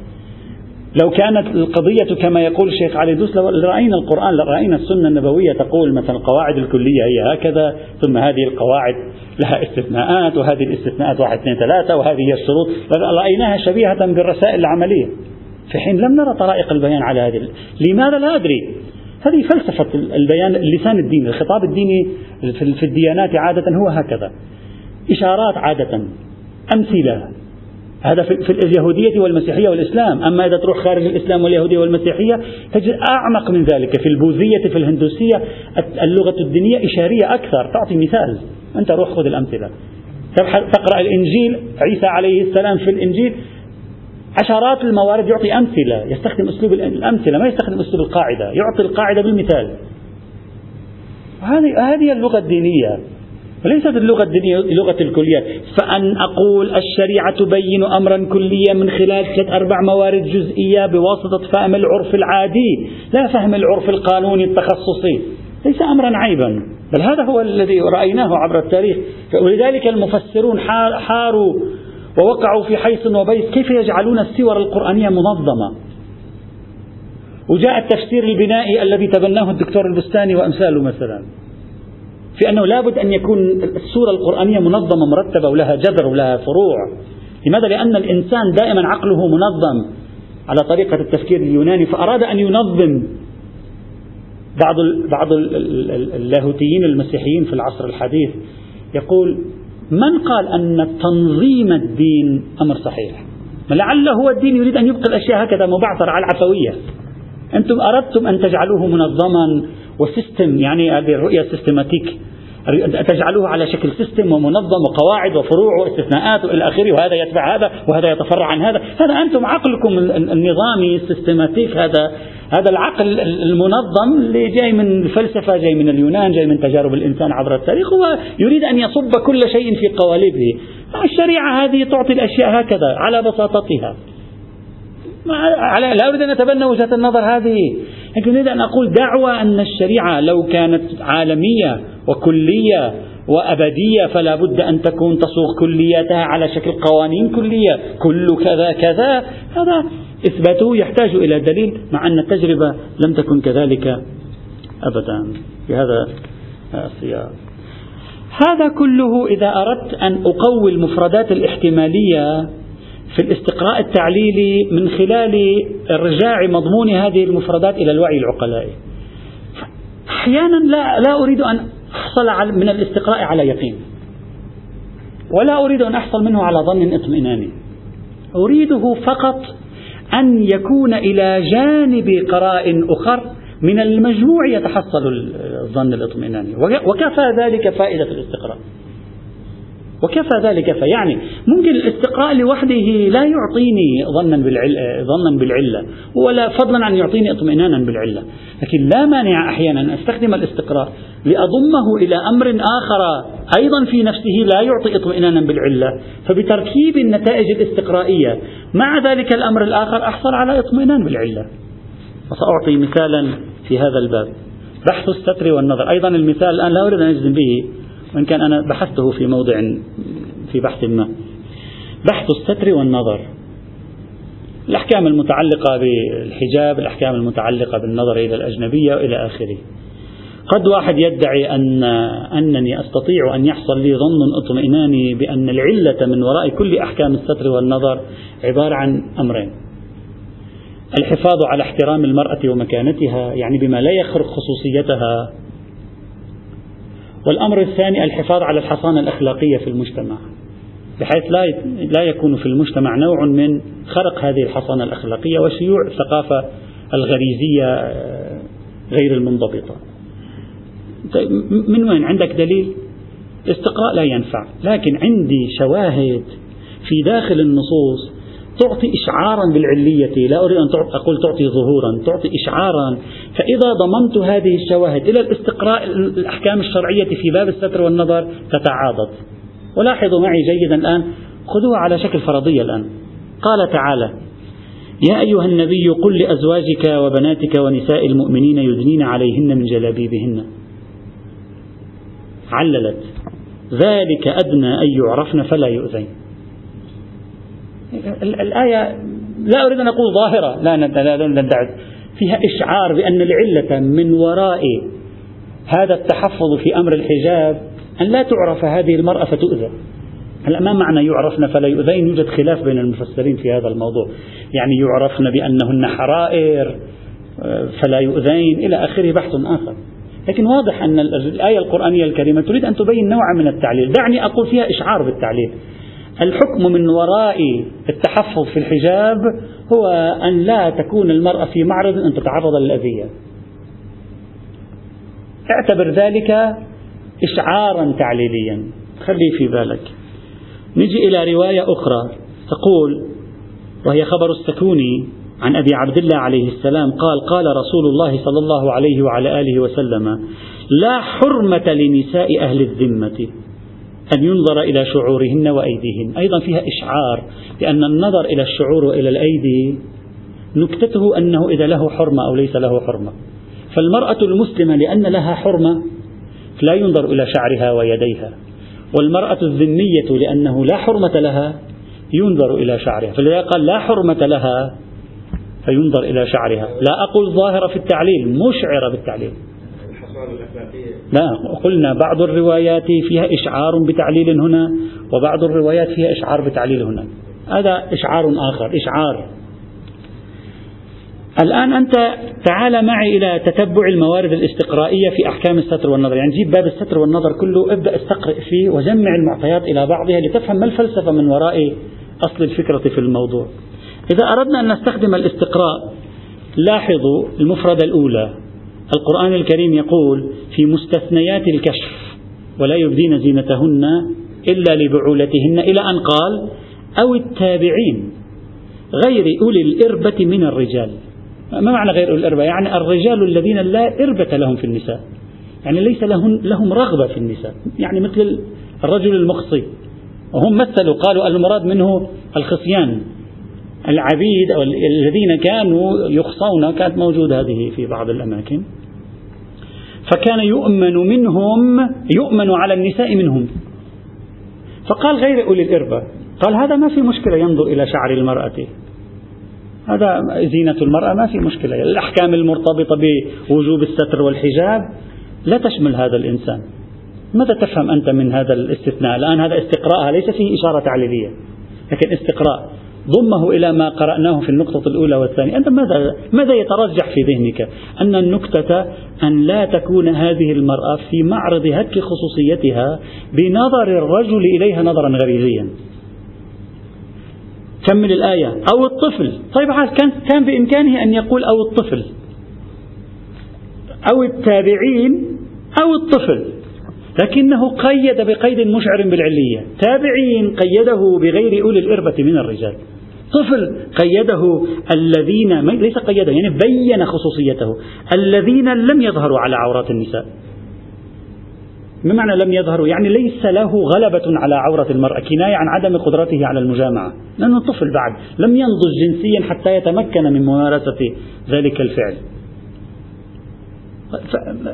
لو كانت القضية كما يقول الشيخ علي دوس رأينا القرآن رأينا السنة النبوية تقول مثلا القواعد الكلية هي هكذا ثم هذه القواعد لها استثناءات وهذه الاستثناءات واحد اثنين ثلاثة وهذه هي الشروط. رأيناها شبيهة بالرسائل العملية. في حين لم نرى طرائق البيان على هذه لماذا لا أدري؟ هذه فلسفة البيان اللسان الديني الخطاب الديني في الديانات عادة هو هكذا. إشارات عادة أمثلة هذا في اليهودية والمسيحية والإسلام. أما إذا تروح خارج الإسلام واليهودية والمسيحية تجد أعمق من ذلك. في البوذية في الهندوسية اللغة الدينية إشارية أكثر. تعطي مثال. أنت روح خذ الأمثلة. تقرأ الإنجيل. عيسى عليه السلام في الإنجيل. عشرات الموارد يعطي أمثلة. يستخدم أسلوب الأمثلة. ما يستخدم أسلوب القاعدة. يعطي القاعدة بالمثال. هذه هذه اللغة الدينية. وليست اللغة الدينية لغة الكليات فأن أقول الشريعة تبين أمرا كليا من خلال ثلاث أربع موارد جزئية بواسطة فهم العرف العادي. لا فهم العرف القانوني التخصصي. ليس أمرا عيبا بل هذا هو الذي رأيناه عبر التاريخ. ولذلك المفسرون حاروا ووقعوا في حيث وبيت كيف يجعلون السور القرآنية منظمة. وجاء التفسير البنائي الذي تبناه الدكتور البستاني وأمثاله مثلا. في أنه لابد أن يكون السورة القرآنية منظمة مرتبة ولها جذر ولها فروع. لماذا؟ لأن الإنسان دائما عقله منظم على طريقة التفكير اليوناني فأراد أن ينظم بعض بعض اللاهوتيين المسيحيين في العصر الحديث. يقول من قال أن تنظيم الدين أمر صحيح؟ لعل هو الدين يريد أن يبقي الأشياء هكذا مبعثرة على العفوية. أنتم أردتم أن تجعلوه منظما و système يعني هذه الرؤية ال systématique تجعلوه على شكل système ومنظم وقواعد وفروع واستثناءات وإلى آخره وهذا يتبع هذا وهذا يتفرع عن هذا، هذا أنتم عقلكم النظامي ال systématique هذا هذا العقل المنظم اللي جاي من الفلسفة، جاي من اليونان، جاي من تجارب الإنسان عبر التاريخ، هو يريد أن يصب كل شيء في قوالبه. الشريعة هذه تعطي الأشياء هكذا على بساطتها. لا أريد أن أتبنى وجهة النظر هذه. لكن أريد أن أقول دعوى أن الشريعة لو كانت عالمية وكلية وأبدية فلا بد أن تكون تصوغ كلياتها على شكل قوانين كلية. كل كذا كذا. هذا إثباته يحتاج إلى دليل مع أن التجربة لم تكن كذلك أبدا. في هذا السياق. هذا كله إذا أردت أن أقوي المفردات الاحتمالية في الاستقراء التعليلي من خلال إرجاع مضمون هذه المفردات إلى الوعي العقلائي. أحيانا لا, لا أريد أن أحصل من الاستقراء على يقين. ولا أريد أن أحصل منه على ظن اطمئناني. أريده فقط أن يكون إلى جانب قراء أخر من المجموع يتحصل الظن الاطمئناني. وكفى ذلك فائدة الاستقراء. وكفى ذلك فيعني ممكن الاستقراء لوحده لا يعطيني ظنا بالعلة, ظنا بالعلة ولا فضلا عن يعطيني اطمئنانا بالعلة. لكن لا مانع أحيانا أن أستخدم الاستقراء لأضمه إلى أمر آخر أيضا في نفسه لا يعطي اطمئنانا بالعلة. فبتركيب النتائج الاستقرائية مع ذلك الأمر الآخر أحصل على اطمئنان بالعلة. وسأعطي مثالا في هذا الباب. بحث الستر والنظر. أيضا المثال الآن لا أريد أن أجزم به. وإن كان أنا بحثته في موضع في بحث ما. بحث الستر والنظر. الأحكام المتعلقة بالحجاب الأحكام المتعلقة بالنظر إلى الأجنبية وإلى آخره. قد واحد يدعي أن أنني أستطيع أن يحصل لي ظن اطمئناني بأن العلة من وراء كل أحكام الستر والنظر عبارة عن أمرين. الحفاظ على احترام المرأة ومكانتها يعني بما لا يخرق خصوصيتها والأمر الثاني الحفاظ على الحصانة الأخلاقية في المجتمع بحيث لا لا يكون في المجتمع نوع من خرق هذه الحصانة الأخلاقية وشيوع الثقافة الغريزية آه، غير المنضبطة. طيب، من وين؟ عندك دليل؟ استقراء لا ينفع لكن عندي شواهد في داخل النصوص تعطي إشعارا بالعلية لا أريد أن أقول تعطي ظهورا تعطي إشعارا. فإذا ضممت هذه الشواهد إلى الاستقراء الأحكام الشرعية في باب الستر والنظر تتعاضد ولاحظوا معي جيدا الآن خذوها على شكل فرضية الآن. قال تعالى يا أيها النبي قل لأزواجك وبناتك ونساء المؤمنين يدنين عليهن من جلابيبهن. عللت. ذلك أدنى أن يعرفن فلا يؤذين. الآية لا أريد أن أقول ظاهرة لا ندعي. فيها إشعار بأن العلة من وراء هذا التحفظ في أمر الحجاب أن لا تعرف هذه المرأة فتؤذى. هلا ما معنى يعرفن فلا يؤذين يوجد خلاف بين المفسرين في هذا الموضوع؟ يعني يعرفن بأنهن حرائر فلا يؤذين إلى آخره بحث آخر. لكن واضح أن الآية القرآنية الكريمة تريد أن تبين نوعا من التعليل. دعني أقول فيها إشعار بالتعليل. الحكم من وراء التحفظ في الحجاب هو أن لا تكون المرأة في معرض أن تتعرض للأذية. اعتبر ذلك إشعارا تعليليا. خلي في بالك. نجي إلى رواية أخرى تقول وهي خبر السكوني عن أبي عبد الله عليه السلام قال قال رسول الله صلى الله عليه وعلى آله وسلم لا حرمة لنساء أهل الذمة. أن ينظر إلى شعورهن وأيديهن. أيضا فيها إشعار بأن النظر إلى الشعور وإلى الأيدي نكتته أنه إذا له حرمة أو ليس له حرمة. فالمرأة المسلمة لأن لها حرمة لا ينظر إلى شعرها ويديها. والمرأة الذمية لأنه لا حرمة لها ينظر إلى شعرها. فلذلك قال لا حرمة لها فينظر إلى شعرها. لا أقول ظاهرة في التعليل مشعرة بالتعليل. لا قلنا بعض الروايات فيها إشعار بتعليل هنا وبعض الروايات فيها إشعار بتعليل هنا. هذا إشعار آخر إشعار. الآن أنت تعال معي إلى تتبع الموارد الاستقرائية في أحكام الستر والنظر. يعني جيب باب الستر والنظر كله ابدأ استقرئ فيه وجمع المعطيات إلى بعضها لتفهم ما الفلسفة من وراء أصل الفكرة في الموضوع. إذا أردنا أن نستخدم الاستقراء لاحظوا المفردة الأولى. القرآن الكريم يقول في مستثنيات الكشف ولا يبدين زينتهن إلا لبعولتهن إلى أن قال أو التابعين غير أولي الإربة من الرجال. ما معنى غير أولي الإربة؟ يعني الرجال الذين لا إربة لهم في النساء. يعني ليس لهم, لهم رغبة في النساء. يعني مثل الرجل المخصي. وهم مثلوا قالوا المراد منه الخصيان. العبيد أو الذين كانوا يخصون كانت موجودة هذه في بعض الأماكن. فكان يؤمن منهم يؤمن على النساء منهم. فقال غير أولي الإربة قال هذا ما في مشكلة ينظر إلى شعر المرأة. هذا زينة المرأة ما في مشكلة. الأحكام المرتبطة بوجوب الستر والحجاب لا تشمل هذا الإنسان. ماذا تفهم أنت من هذا الاستثناء؟ الآن هذا استقراء ليس فيه إشارة تعليلية لكن استقراء. ضمه إلى ما قرأناه في النقطة الأولى والثانية. أنت ماذا, ماذا يترجح في ذهنك؟ أن النكتة أن لا تكون هذه المرأة في معرض هتك خصوصيتها بنظر الرجل إليها نظرا غريزيا. كمل الآية؟ أو الطفل. طيب كان كان بإمكانه أن يقول أو الطفل. أو التابعين أو الطفل. لكنه قيد بقيد مشعر بالعلية. تابعين قيده بغير أولي الإربة من الرجال. طفل قيده الذين ليس قيده يعني بين خصوصيته الذين لم يظهروا على عورات النساء. ما معنى لم يظهروا يعني ليس له غلبة على عورة المرأة كناية عن عدم قدرته على المجامعة. لأنه طفل بعد لم ينضج جنسيا حتى يتمكن من ممارسة ذلك الفعل.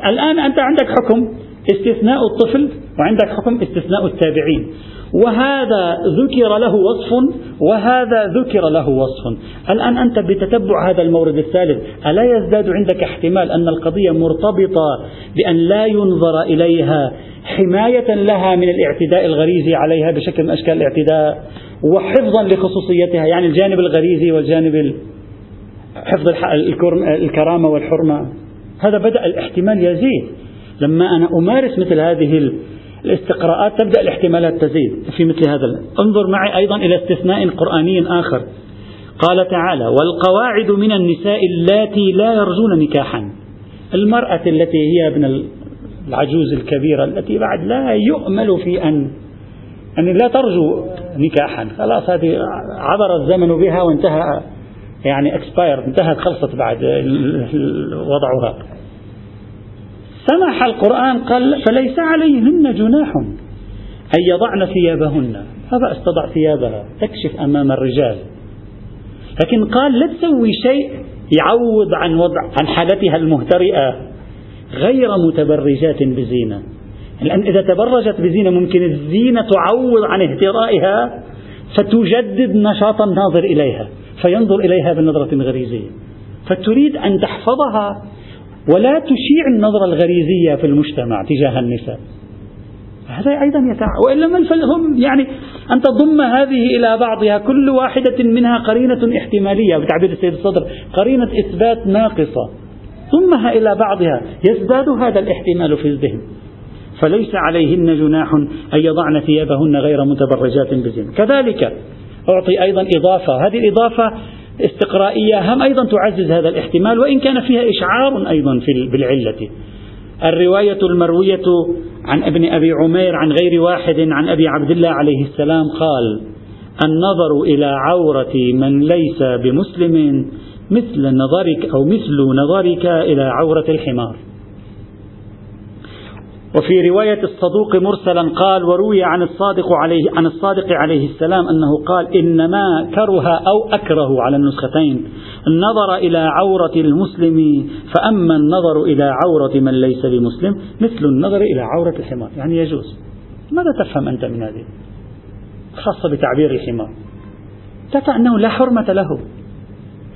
الآن أنت عندك حكم استثناء الطفل وعندك حكم استثناء التابعين. وهذا ذكر له وصف وهذا ذكر له وصف. الآن أنت بتتبع هذا المورد الثالث ألا يزداد عندك احتمال أن القضية مرتبطة بأن لا ينظر إليها حماية لها من الاعتداء الغريزي عليها بشكل من أشكال الاعتداء وحفظا لخصوصيتها يعني الجانب الغريزي والجانب حفظ الكرامة والحرمة. هذا بدأ الاحتمال يزيد. لما أنا أمارس مثل هذه الاستقراءات تبدأ الاحتمالات تزيد في مثل هذا انظر معي أيضا إلى استثناء قرآني آخر. قال تعالى والقواعد من النساء اللاتي لا يرجون نكاحا. المرأة التي هي ابن العجوز الكبيرة التي بعد لا يؤمل في أن أن لا ترجو نكاحا. خلاص هذه عبر الزمن بها وانتهى يعني اكسباير انتهت خلصت بعد وضعها. سمح القرآن قال فليس عليهن جناح أن يضعن ثيابهن. فبأس تضع ثيابها تكشف أمام الرجال. لكن قال لا تسوي شيء يعوض عن وضع عن حالتها المهترئة غير متبرجات بزينة. لأن إذا تبرجت بزينة ممكن الزينة تعوض عن اهترائها فتجدد نشاط الناظر إليها فينظر إليها بنظرة غريزية. فتريد أن تحفظها ولا تشيع النظرة الغريزية في المجتمع تجاه النساء. هذا أيضا يتع... وإلا ما هم يعني أن تضم هذه إلى بعضها كل واحدة منها قرينة احتمالية بتعبير السيد الصدر قرينة إثبات ناقصة ضمها إلى بعضها يزداد هذا الاحتمال في الذهن. فليس عليهن جناح أن يضعن ثيابهن غير متبرجات بزين كذلك أعطي أيضا إضافة هذه الإضافة استقرائية هم أيضا تعزز هذا الاحتمال وإن كان فيها إشعار أيضا في بالعلة. الرواية المروية عن ابن أبي عمير عن غير واحد عن أبي عبد الله عليه السلام قال النظر إلى عورة من ليس بمسلم مثل نظرك أو مثل نظرك إلى عورة الحمار. وفي رواية الصدوق مرسلا قال وروي عن الصادق عليه عن الصادق عليه السلام أنه قال إنما كره أو أكره على النسختين. النظر إلى عورة المسلم فأما النظر إلى عورة من ليس بمسلم مثل النظر إلى عورة الحمار. يعني يجوز. ماذا تفهم أنت من هذه؟ خاصة بتعبير الحمار. تفهم أنه لا حرمة له.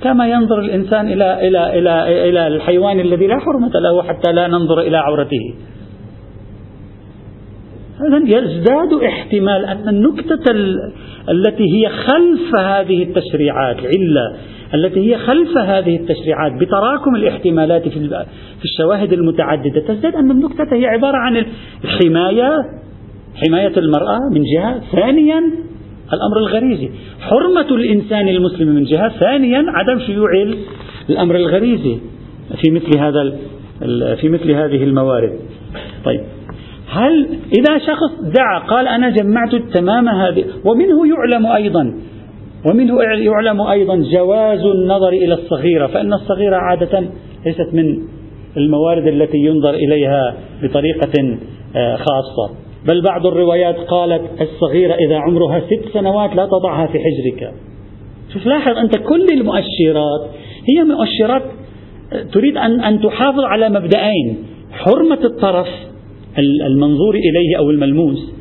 كما ينظر الإنسان إلى إلى إلى إلى الحيوان الذي لا حرمة له حتى لا ننظر إلى عورته. يزداد احتمال أن النكتة التي هي خلف هذه التشريعات العلة التي هي خلف هذه التشريعات بتراكم الاحتمالات في الشواهد المتعددة تزداد أن النكتة هي عبارة عن الحماية حماية المرأة من جهة ثانيا الأمر الغريزي. حرمة الإنسان المسلم من جهة ثانيا عدم شيوع الأمر الغريزي في مثل هذا في مثل هذه الموارد. طيب. هل إذا شخص دعا قال أنا جمعت تمام هذه ومنه يعلم أيضا ومنه يعلم أيضا جواز النظر إلى الصغيرة فإن الصغيرة عادة ليست من الموارد التي ينظر إليها بطريقة آه، خاصة. بل بعض الروايات قالت الصغيرة إذا عمرها ست سنوات لا تضعها في حجرك. شوف لاحظ أنت كل المؤشرات هي مؤشرات آه، تريد أن أن تحافظ على مبدأين. حرمة الطرف المنظور إليه أو الملموس.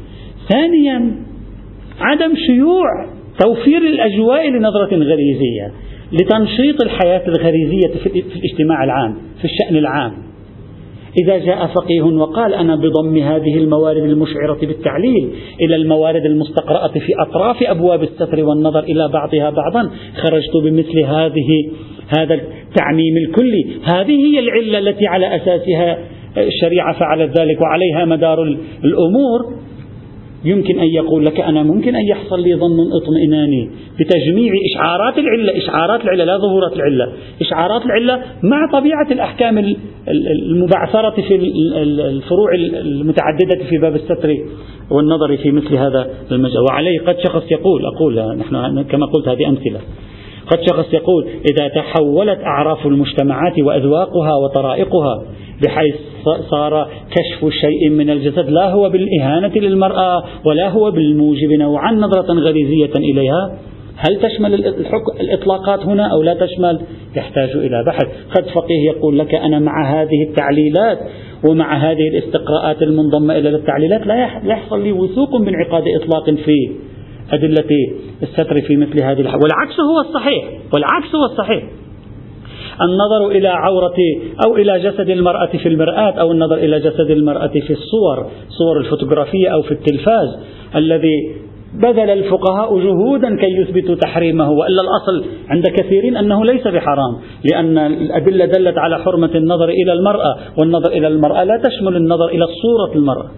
ثانيا عدم شيوع توفير الأجواء لنظرة غريزية لتنشيط الحياة الغريزية في الاجتماع العام في الشأن العام. إذا جاء فقيه وقال أنا بضم هذه الموارد المشعرة بالتعليل إلى الموارد المستقرأة في أطراف أبواب الستر والنظر إلى بعضها بعضا خرجت بمثل هذه هذا التعميم الكلي. هذه هي العلة التي على أساسها الشريعة فعلت ذلك وعليها مدار الأمور يمكن أن يقول لك أنا ممكن أن يحصل لي ظن اطمئناني بتجميع إشعارات العلة إشعارات العلة لا ظهورات العلة إشعارات العلة مع طبيعة الأحكام المبعثرة في الفروع المتعددة في باب الستر والنظر في مثل هذا المجال. وعليه قد شخص يقول أقول نحن كما قلت هذه أمثلة. قد شخص يقول إذا تحولت أعراف المجتمعات وأذواقها وطرائقها بحيث صار كشف شيء من الجسد لا هو بالإهانة للمرأة ولا هو بالموجب نوعا نظرة غريزية إليها. هل تشمل الإطلاقات هنا أو لا تشمل؟ يحتاج إلى بحث. قد فقيه يقول لك أنا مع هذه التعليلات ومع هذه الاستقراءات المنضمة إلى التعليلات لا يحصل لي وثوق بانعقاد إطلاق في أدلة الستر في مثل هذه الحالة والعكس هو الصحيح. والعكس هو الصحيح. النظر إلى عورة أو إلى جسد المرأة في المرآة أو النظر إلى جسد المرأة في الصور صور الفوتوغرافية أو في التلفاز الذي بذل الفقهاء جهودا كي يثبتوا تحريمه وإلا الأصل عند كثيرين أنه ليس بحرام لأن الأدلة دلت على حرمة النظر إلى المرأة والنظر إلى المرأة لا تشمل النظر إلى صورة المرأة.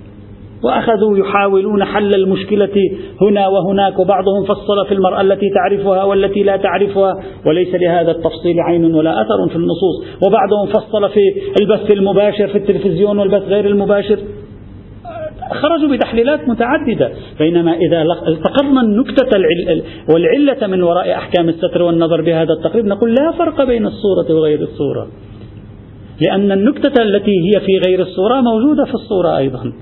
وأخذوا يحاولون حل المشكلة هنا وهناك وبعضهم فصل في المرأة التي تعرفها والتي لا تعرفها وليس لهذا التفصيل عين ولا أثر في النصوص وبعضهم فصل في البث المباشر في التلفزيون والبث غير المباشر. خرجوا بتحليلات متعددة. بينما إذا التقطنا النكتة والعلة من وراء أحكام الستر والنظر بهذا التقريب نقول لا فرق بين الصورة وغير الصورة. لأن النكتة التي هي في غير الصورة موجودة في الصورة أيضا.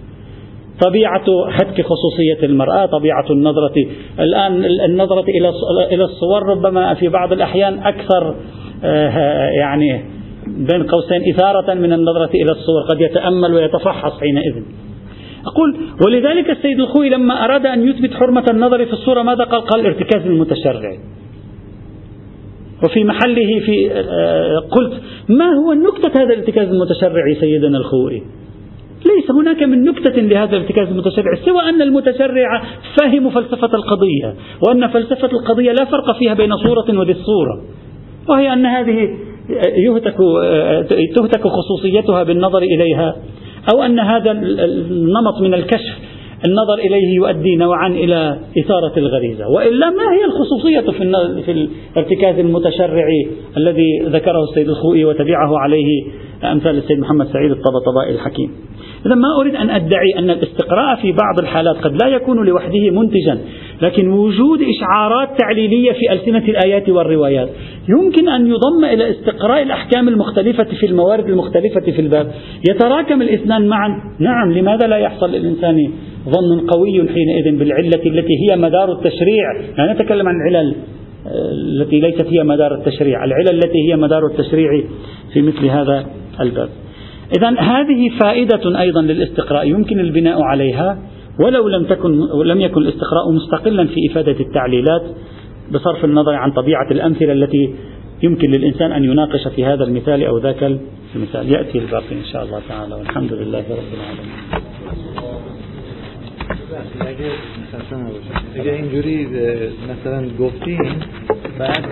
طبيعة هتك خصوصية المرأة طبيعة النظرة. الآن النظرة إلى إلى الصور ربما في بعض الأحيان أكثر آه، يعني بين قوسين إثارة من النظرة إلى الصور قد يتأمل ويتفحص حينئذ. أقول ولذلك السيد الخوي لما أراد أن يثبت حرمة النظر في الصورة ماذا قال؟ قال ارتكاز المتشرع. وفي محله في آه، قلت ما هو نكتة هذا الارتكاز المتشرعي سيدنا الخوئي ليس هناك من نكتة لهذا الارتكاز المتشرع سوى أن المتشرع فهموا فلسفة القضية وأن فلسفة القضية لا فرق فيها بين صورة وذي الصورة وهي أن هذه يهتك تهتك خصوصيتها بالنظر إليها أو أن هذا النمط من الكشف النظر إليه يؤدي نوعا إلى إثارة الغريزة. وإلا ما هي الخصوصية في, في الارتكاز المتشرعي الذي ذكره السيد الخوئي وتبعه عليه أمثال السيد محمد سعيد الطبطبائي الحكيم. إذا ما أريد أن أدعي أن الاستقراء في بعض الحالات قد لا يكون لوحده منتجا لكن وجود إشعارات تعليلية في ألسنة الآيات والروايات يمكن أن يضم إلى استقراء الأحكام المختلفة في الموارد المختلفة في الباب. يتراكم الاثنان معا. نعم لماذا لا يحصل للإنسان ظن قوي حينئذ بالعلة التي هي مدار التشريع؟ لا نتكلم عن العلل آه، التي ليست هي مدار التشريع العلل التي هي مدار التشريع في مثل هذا الباب. إذا هذه فائدة أيضا للاستقراء يمكن البناء عليها ولو لم تكن لم يكن الاستقراء مستقلا في إفادة التعليلات بصرف النظر عن طبيعة الأمثلة التي يمكن للإنسان أن يناقش في هذا المثال أو ذاك المثال يأتي الباقي إن شاء الله تعالى والحمد لله رب العالمين اگه اینجوری مثلا گفتیم بعد